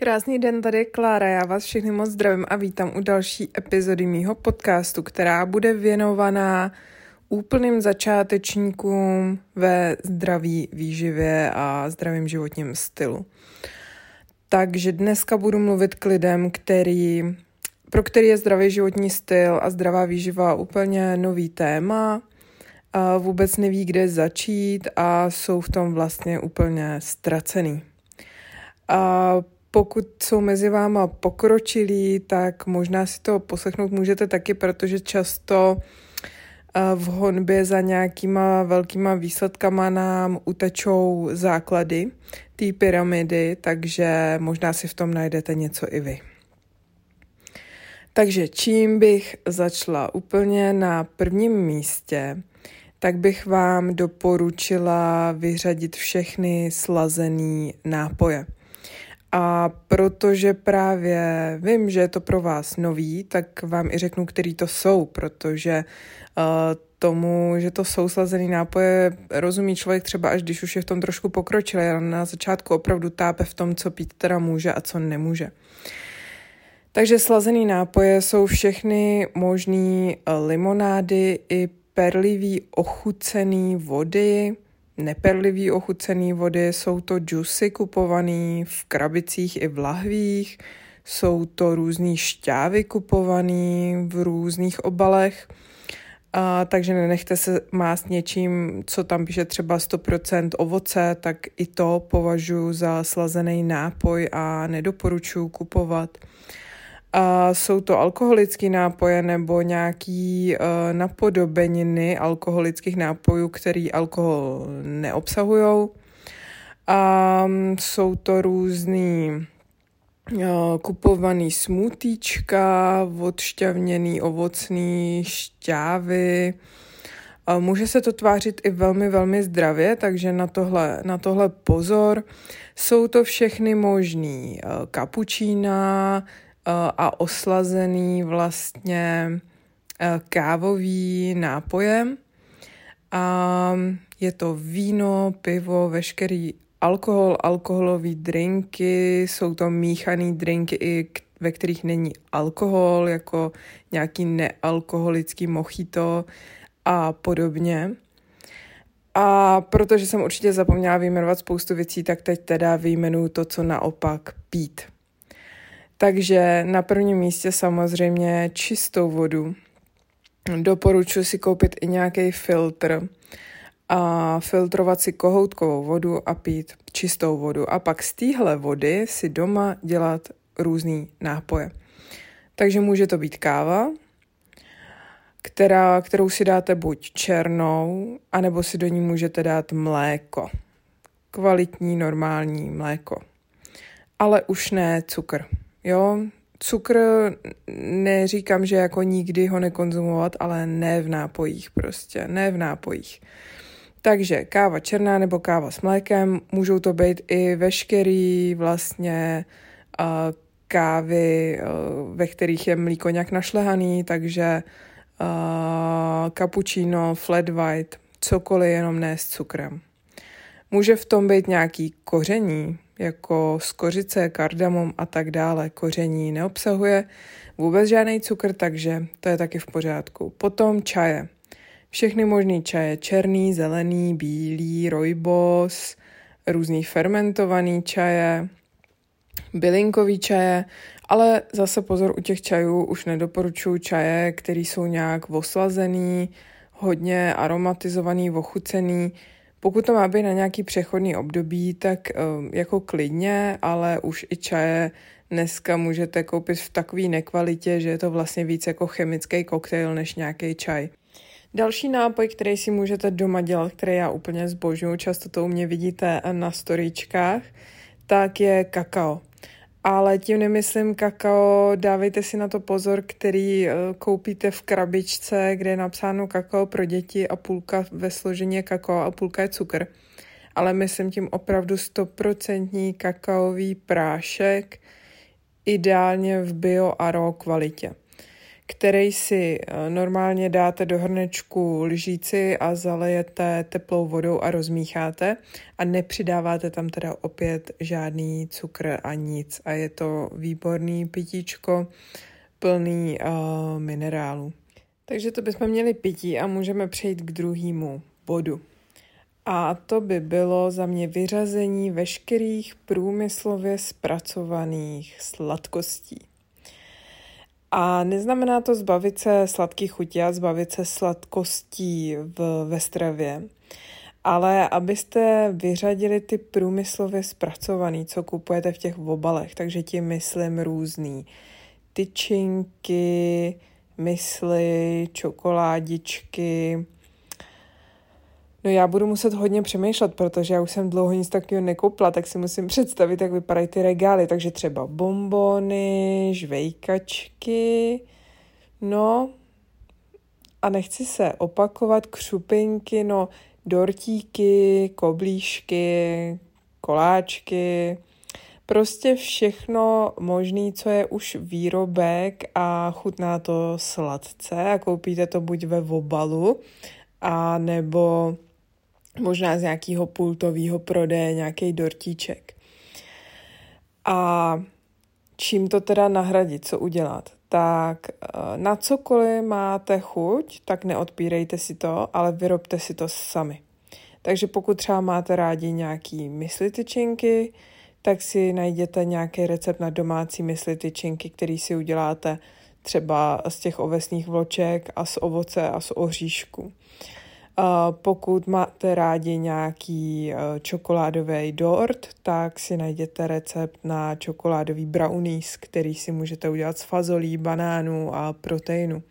Krásný den, tady je Klára, já vás všechny moc zdravím a vítám u další epizody mýho podcastu, která bude věnovaná úplným začátečníkům ve zdraví výživě a zdravým životním stylu. Takže dneska budu mluvit k lidem, který, pro který je zdravý životní styl a zdravá výživa úplně nový téma, a vůbec neví, kde začít a jsou v tom vlastně úplně ztracený. A pokud jsou mezi váma pokročilí, tak možná si to poslechnout můžete taky, protože často eh, v honbě za nějakýma velkýma výsledkama nám utečou základy té pyramidy, takže možná si v tom najdete něco i vy. Takže čím bych začala úplně na prvním místě, tak bych vám doporučila vyřadit všechny slazený nápoje. A protože právě vím, že je to pro vás nový, tak vám i řeknu, který to jsou, protože uh, tomu, že to jsou slazený nápoje, rozumí člověk třeba až když už je v tom trošku pokročilý, ale na začátku opravdu tápe v tom, co pít teda může a co nemůže. Takže slazený nápoje jsou všechny možný eh, limonády i perlivý ochucený vody, neperlivý ochucený vody, jsou to džusy kupovaný v krabicích i v lahvích, jsou to různý šťávy kupovaný v různých obalech, a, takže nenechte se mást něčím, co tam píše třeba 100% ovoce, tak i to považuji za slazený nápoj a nedoporučuji kupovat. A jsou to alkoholické nápoje nebo nějaký uh, napodobeniny alkoholických nápojů, který alkohol neobsahují. A um, jsou to různý uh, kupovaný smutíčka, odšťavněný ovocný šťávy. Uh, může se to tvářit i velmi, velmi zdravě, takže na tohle, na tohle pozor. Jsou to všechny možný uh, kapučína, a oslazený vlastně kávový nápojem. A je to víno, pivo, veškerý alkohol, alkoholový drinky, jsou to míchaný drinky, i ve kterých není alkohol, jako nějaký nealkoholický mochito a podobně. A protože jsem určitě zapomněla vyjmenovat spoustu věcí, tak teď teda vyjmenuju to, co naopak pít. Takže na prvním místě samozřejmě čistou vodu. Doporučuji si koupit i nějaký filtr a filtrovat si kohoutkovou vodu a pít čistou vodu. A pak z téhle vody si doma dělat různý nápoje. Takže může to být káva, která, kterou si dáte buď černou, anebo si do ní můžete dát mléko. Kvalitní, normální mléko. Ale už ne cukr. Jo, cukr neříkám, že jako nikdy ho nekonzumovat, ale ne v nápojích prostě, ne v nápojích. Takže káva černá nebo káva s mlékem, můžou to být i veškerý vlastně uh, kávy, uh, ve kterých je mlíko nějak našlehaný, takže uh, cappuccino, flat white, cokoliv jenom ne s cukrem. Může v tom být nějaký koření, jako skořice, kardamom a tak dále. Koření neobsahuje vůbec žádný cukr, takže to je taky v pořádku. Potom čaje. Všechny možný čaje, černý, zelený, bílý, rojbos, různý fermentovaný čaje, bylinkový čaje, ale zase pozor, u těch čajů už nedoporučuju čaje, které jsou nějak oslazený, hodně aromatizovaný, ochucený, pokud to má být na nějaký přechodný období, tak um, jako klidně, ale už i čaje dneska můžete koupit v takové nekvalitě, že je to vlastně víc jako chemický koktejl než nějaký čaj. Další nápoj, který si můžete doma dělat, který já úplně zbožňuji, často to u mě vidíte na storíčkách, tak je kakao. Ale tím nemyslím kakao, dávejte si na to pozor, který eh, koupíte v krabičce, kde je napsáno kakao pro děti a půlka ve složení je kakao a půlka je cukr. Ale myslím tím opravdu stoprocentní kakaový prášek, ideálně v bio a raw kvalitě. Který si eh, normálně dáte do hrnečku lžíci a zalejete teplou vodou a rozmícháte a nepřidáváte tam teda opět žádný cukr a nic a je to výborný pitíčko plný uh, minerálů. Takže to bychom měli pití a můžeme přejít k druhému bodu. A to by bylo za mě vyřazení veškerých průmyslově zpracovaných sladkostí. A neznamená to zbavit se sladkých chutí a zbavit se sladkostí v, ve stravě, ale abyste vyřadili ty průmyslově zpracovaný, co kupujete v těch obalech, takže tím myslím různý tyčinky, mysli, čokoládičky, No já budu muset hodně přemýšlet, protože já už jsem dlouho nic takového nekoupila, tak si musím představit, jak vypadají ty regály. Takže třeba bombony, žvejkačky, no a nechci se opakovat, křupinky, no dortíky, koblížky, koláčky, prostě všechno možné, co je už výrobek a chutná to sladce a koupíte to buď ve obalu, a nebo možná z nějakého pultového prodeje, nějaký dortíček. A čím to teda nahradit, co udělat? Tak eh, na cokoliv máte chuť, tak neodpírejte si to, ale vyrobte si to sami. Takže pokud třeba máte rádi nějaký mysli tyčinky, tak si najděte nějaký recept na domácí mysli tyčinky, který si uděláte třeba z těch ovesných vloček a z ovoce a z oříšku. Pokud máte rádi nějaký eh, čokoládový dort, tak si najděte recept na čokoládový brownies, který si můžete udělat z fazolí, banánů a proteinu.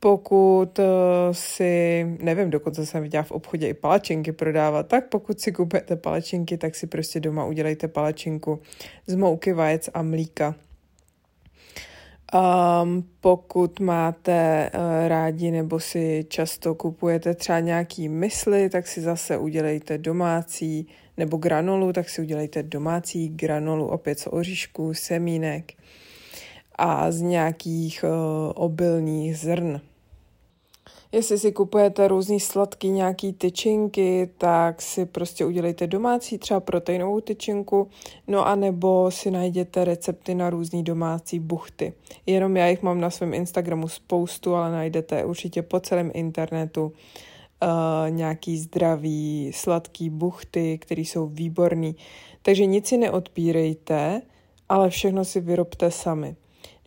Pokud eh, si, nevím, dokonce jsem viděla v obchodě i palačinky prodávat, tak pokud si kupujete palačinky, tak si prostě doma udělejte palačinku z mouky, vajec a mlíka. Um, pokud máte uh, rádi nebo si často kupujete třeba nějaký mysli, tak si zase udělejte domácí, nebo granolu, tak si udělejte domácí granolu opět z oříšku, semínek a z nějakých uh, obilných zrn. Jestli si kupujete různý sladký nějaký tyčinky, tak si prostě udělejte domácí třeba proteinovou tyčinku, no a nebo si najděte recepty na různé domácí buchty. Jenom já jich mám na svém Instagramu spoustu, ale najdete určitě po celém internetu uh, nějaký zdravý, sladký buchty, které jsou výborný. Takže nic si neodpírejte, ale všechno si vyrobte sami.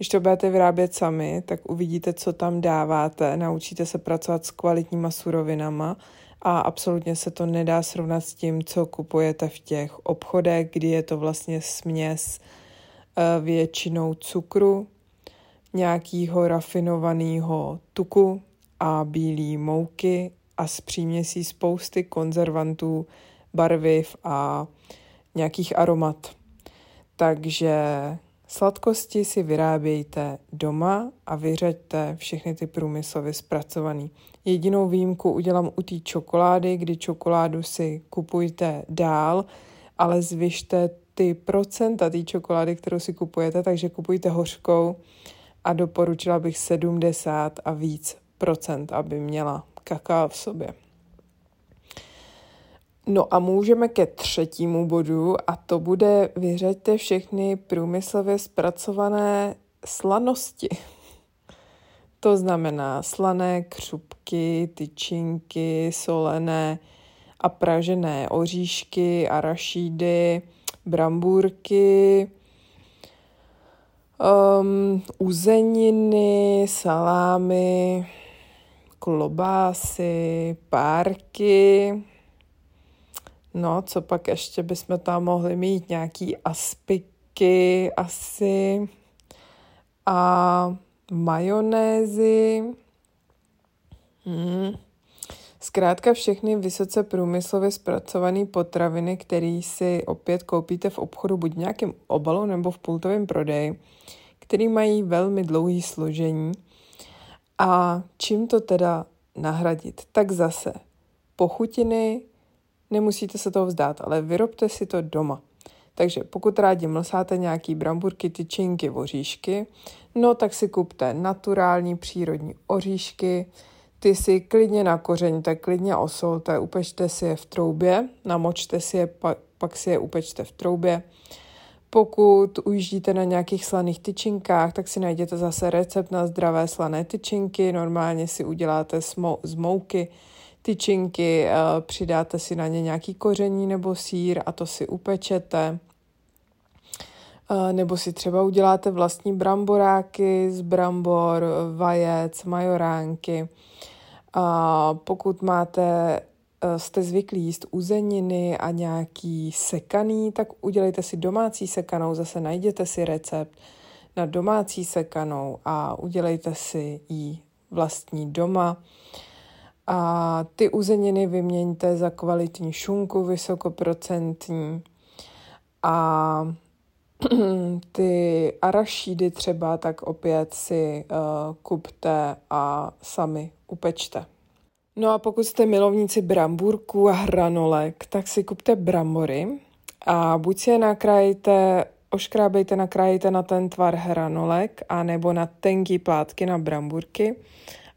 Když to budete vyrábět sami, tak uvidíte, co tam dáváte, naučíte se pracovat s kvalitníma surovinama a absolutně se to nedá srovnat s tím, co kupujete v těch obchodech, kdy je to vlastně směs eh, většinou cukru, nějakého rafinovaného tuku a bílé mouky a s příměsí spousty konzervantů, barviv a nějakých aromat. Takže Sladkosti si vyrábějte doma a vyřaďte všechny ty průmyslově zpracované. Jedinou výjimku udělám u té čokolády, kdy čokoládu si kupujte dál, ale zvyšte ty procenta té čokolády, kterou si kupujete, takže kupujte hořkou a doporučila bych 70 a víc procent, aby měla kakao v sobě. No a můžeme ke třetímu bodu a to bude vyřaďte všechny průmyslově zpracované slanosti. To znamená slané křupky, tyčinky, solené a pražené oříšky, arašídy, brambůrky, um, uzeniny, salámy, klobásy, párky, No, co pak ještě bychom tam mohli mít? Nějaký aspiky asi a majonézy. Hmm. Zkrátka všechny vysoce průmyslově zpracované potraviny, které si opět koupíte v obchodu buď v nějakém obalu nebo v pultovém prodeji, který mají velmi dlouhý složení. A čím to teda nahradit? Tak zase pochutiny, Nemusíte se toho vzdát, ale vyrobte si to doma. Takže pokud rádi mlsáte nějaký bramburky, tyčinky, oříšky, no tak si kupte naturální přírodní oříšky, ty si klidně nakořeňte, klidně osolte, upečte si je v troubě, namočte si je, pak, pak si je upečte v troubě. Pokud ujíždíte na nějakých slaných tyčinkách, tak si najděte zase recept na zdravé slané tyčinky. Normálně si uděláte z mouky tyčinky, eh, přidáte si na ně nějaký koření nebo sír a to si upečete. Eh, nebo si třeba uděláte vlastní bramboráky z brambor, vajec, majoránky. A pokud máte, eh, jste zvyklí jíst uzeniny a nějaký sekaný, tak udělejte si domácí sekanou, zase najděte si recept na domácí sekanou a udělejte si ji vlastní doma. A ty uzeniny vyměňte za kvalitní šunku vysokoprocentní a ty arašídy třeba, tak opět si uh, kupte a sami upečte. No a pokud jste milovníci brambůrků a hranolek, tak si kupte brambory a buď si je nakrájte, oškrábejte, nakrájte na ten tvar hranolek, anebo na tenký plátky na brambůrky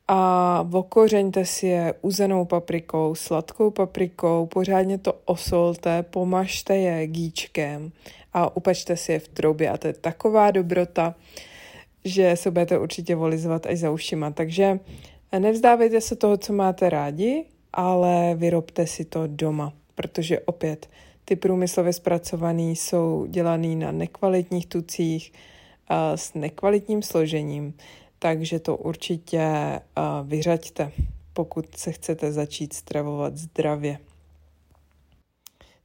a okořeňte si je uzenou paprikou, sladkou paprikou, pořádně to osolte, pomažte je gíčkem a upečte si je v troubě a to je taková dobrota, že se budete určitě volizovat až za ušima. Takže nevzdávejte se toho, co máte rádi, ale vyrobte si to doma, protože opět ty průmyslově zpracované jsou dělaný na nekvalitních tucích a s nekvalitním složením, takže to určitě vyřaďte, pokud se chcete začít stravovat zdravě.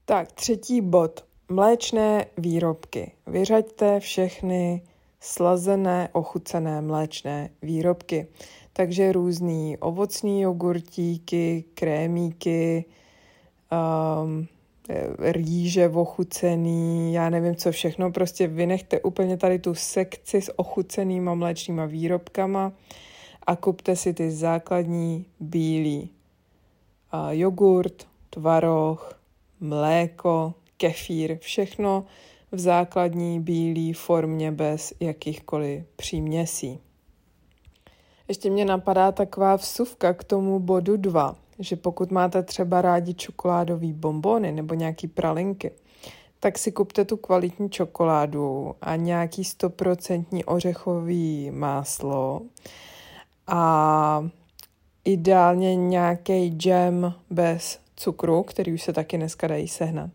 Tak, třetí bod. Mléčné výrobky. Vyřaďte všechny slazené, ochucené mléčné výrobky. Takže různý ovocný jogurtíky, krémíky, um, rýže ochucený, já nevím co všechno, prostě vynechte úplně tady tu sekci s ochucenýma mléčnýma výrobkama a kupte si ty základní bílý uh, jogurt, tvaroh, mléko, kefír, všechno v základní bílé formě bez jakýchkoliv příměsí. Ještě mě napadá taková vsuvka k tomu bodu 2, že pokud máte třeba rádi čokoládové bombony nebo nějaký pralinky, tak si kupte tu kvalitní čokoládu a nějaký stoprocentní ořechový máslo a ideálně nějaký džem bez cukru, který už se taky dneska dají sehnat.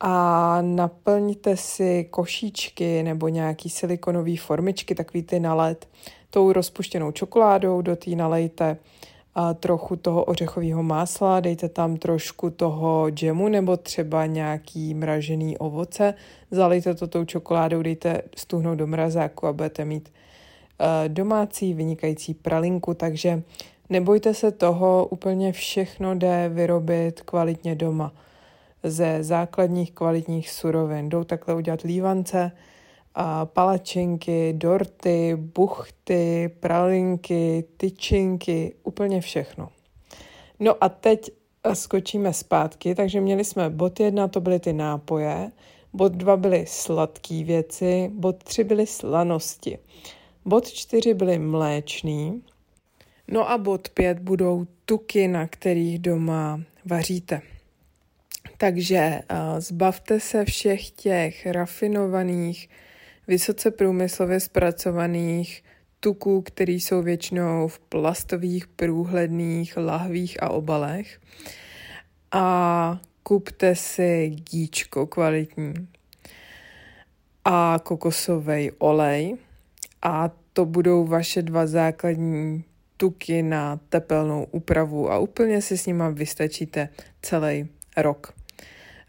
A naplňte si košíčky nebo nějaký silikonové formičky, takový ty na led, tou rozpuštěnou čokoládou, do té nalejte a trochu toho ořechového másla, dejte tam trošku toho džemu nebo třeba nějaký mražený ovoce, zalejte to tou čokoládou, dejte stuhnout do mrazáku a budete mít uh, domácí vynikající pralinku, takže nebojte se toho, úplně všechno jde vyrobit kvalitně doma. Ze základních kvalitních surovin. Jdou takhle udělat lívance, palačinky, dorty, buchty, pralinky, tyčinky, úplně všechno. No a teď skočíme zpátky, takže měli jsme bod jedna, to byly ty nápoje, bod dva byly sladké věci, bod tři byly slanosti, bod čtyři byly mléčný, no a bod pět budou tuky, na kterých doma vaříte. Takže uh, zbavte se všech těch rafinovaných, vysoce průmyslově zpracovaných tuků, které jsou většinou v plastových, průhledných lahvích a obalech. A kupte si gíčko kvalitní a kokosový olej a to budou vaše dva základní tuky na tepelnou úpravu a úplně si s nima vystačíte celý rok.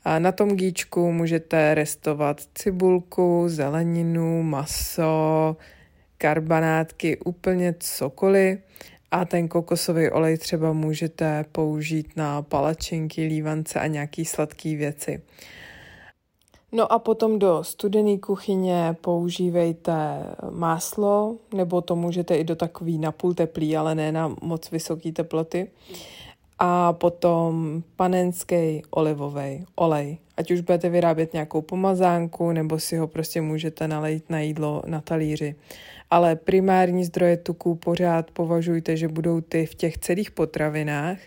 A na tom gíčku můžete restovat cibulku, zeleninu, maso, karbanátky, úplně cokoliv. A ten kokosový olej třeba můžete použít na palačinky, lívance a nějaký sladké věci. No a potom do studené kuchyně používejte máslo, nebo to můžete i do takový napůl teplý, ale ne na moc vysoké teploty. A potom panenský olivový olej. Ať už budete vyrábět nějakou pomazánku, nebo si ho prostě můžete nalejt na jídlo na talíři. Ale primární zdroje tuků pořád považujte, že budou ty v těch celých potravinách.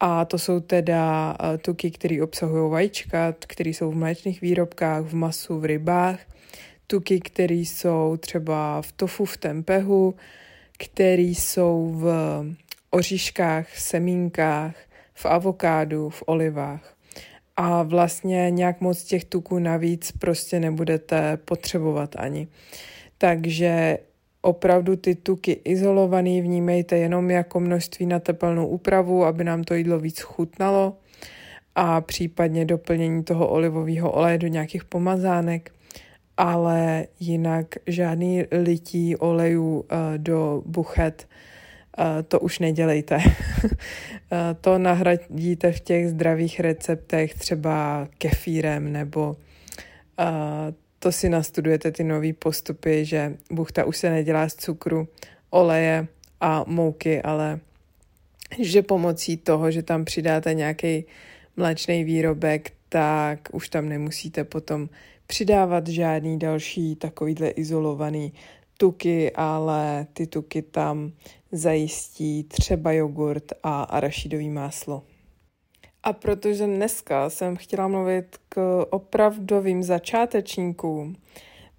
A to jsou teda eh, tuky, které obsahují vajíčka, které jsou v mléčných výrobkách, v masu, v rybách. Tuky, které jsou třeba v tofu, v tempehu, které jsou v oříškách, semínkách, v avokádu, v olivách. A vlastně nějak moc těch tuků navíc prostě nebudete potřebovat ani. Takže opravdu ty tuky izolovaný vnímejte jenom jako množství na teplnou úpravu, aby nám to jídlo víc chutnalo a případně doplnění toho olivového oleje do nějakých pomazánek, ale jinak žádný lití olejů uh, do buchet to už nedělejte. to nahradíte v těch zdravých receptech třeba kefírem nebo to si nastudujete ty nové postupy, že buchta už se nedělá z cukru, oleje a mouky, ale že pomocí toho, že tam přidáte nějaký mléčný výrobek, tak už tam nemusíte potom přidávat žádný další takovýhle izolovaný tuky, ale ty tuky tam zajistí třeba jogurt a arašidový máslo. A protože dneska jsem chtěla mluvit k opravdovým začátečníkům,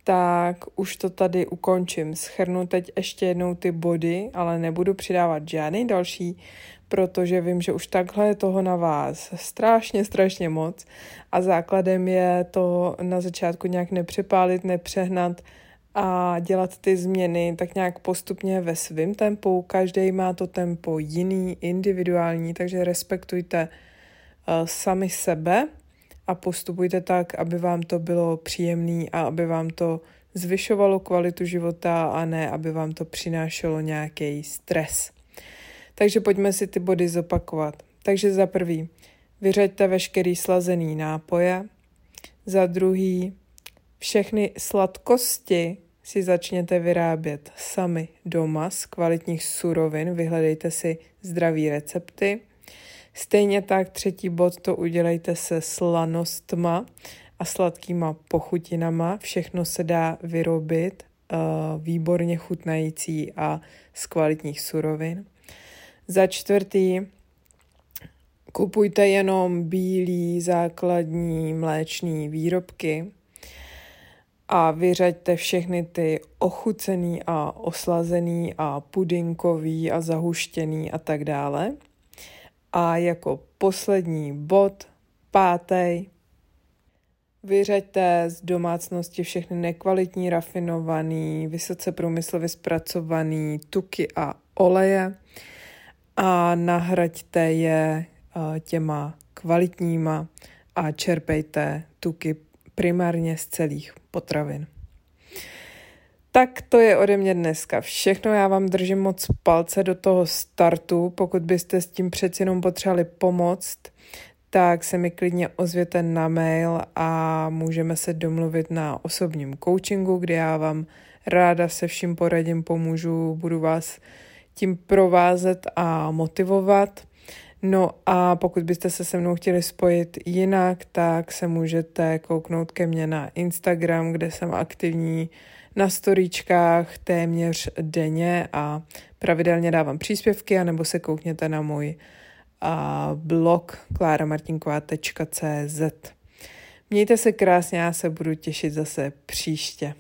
tak už to tady ukončím. Schrnu teď ještě jednou ty body, ale nebudu přidávat žádný další, protože vím, že už takhle je toho na vás strašně, strašně moc a základem je to na začátku nějak nepřepálit, nepřehnat, a dělat ty změny tak nějak postupně ve svém tempu. Každý má to tempo jiný, individuální, takže respektujte uh, sami sebe a postupujte tak, aby vám to bylo příjemné a aby vám to zvyšovalo kvalitu života a ne, aby vám to přinášelo nějaký stres. Takže pojďme si ty body zopakovat. Takže za prvý, vyřaďte veškerý slazený nápoje. Za druhý, všechny sladkosti si začněte vyrábět sami doma z kvalitních surovin, vyhledejte si zdraví recepty. Stejně tak třetí bod to udělejte se slanostma a sladkýma pochutinama. Všechno se dá vyrobit uh, výborně chutnající a z kvalitních surovin. Za čtvrtý, kupujte jenom bílý základní mléčný výrobky, a vyřaďte všechny ty ochucený a oslazený a pudinkový a zahuštěný a tak dále. A jako poslední bod, pátý, vyřaďte z domácnosti všechny nekvalitní, rafinovaný, vysoce průmyslově zpracovaný tuky a oleje a nahraďte je těma kvalitníma a čerpejte tuky primárně z celých potravin. Tak to je ode mě dneska všechno. Já vám držím moc palce do toho startu. Pokud byste s tím přeci jenom potřebovali pomoct, tak se mi klidně ozvěte na mail a můžeme se domluvit na osobním coachingu, kde já vám ráda se vším poradím, pomůžu, budu vás tím provázet a motivovat. No a pokud byste se se mnou chtěli spojit jinak, tak se můžete kouknout ke mně na Instagram, kde jsem aktivní na storíčkách téměř denně a pravidelně dávám příspěvky, anebo se koukněte na můj blog klaramartinková.cz Mějte se krásně, já se budu těšit zase příště.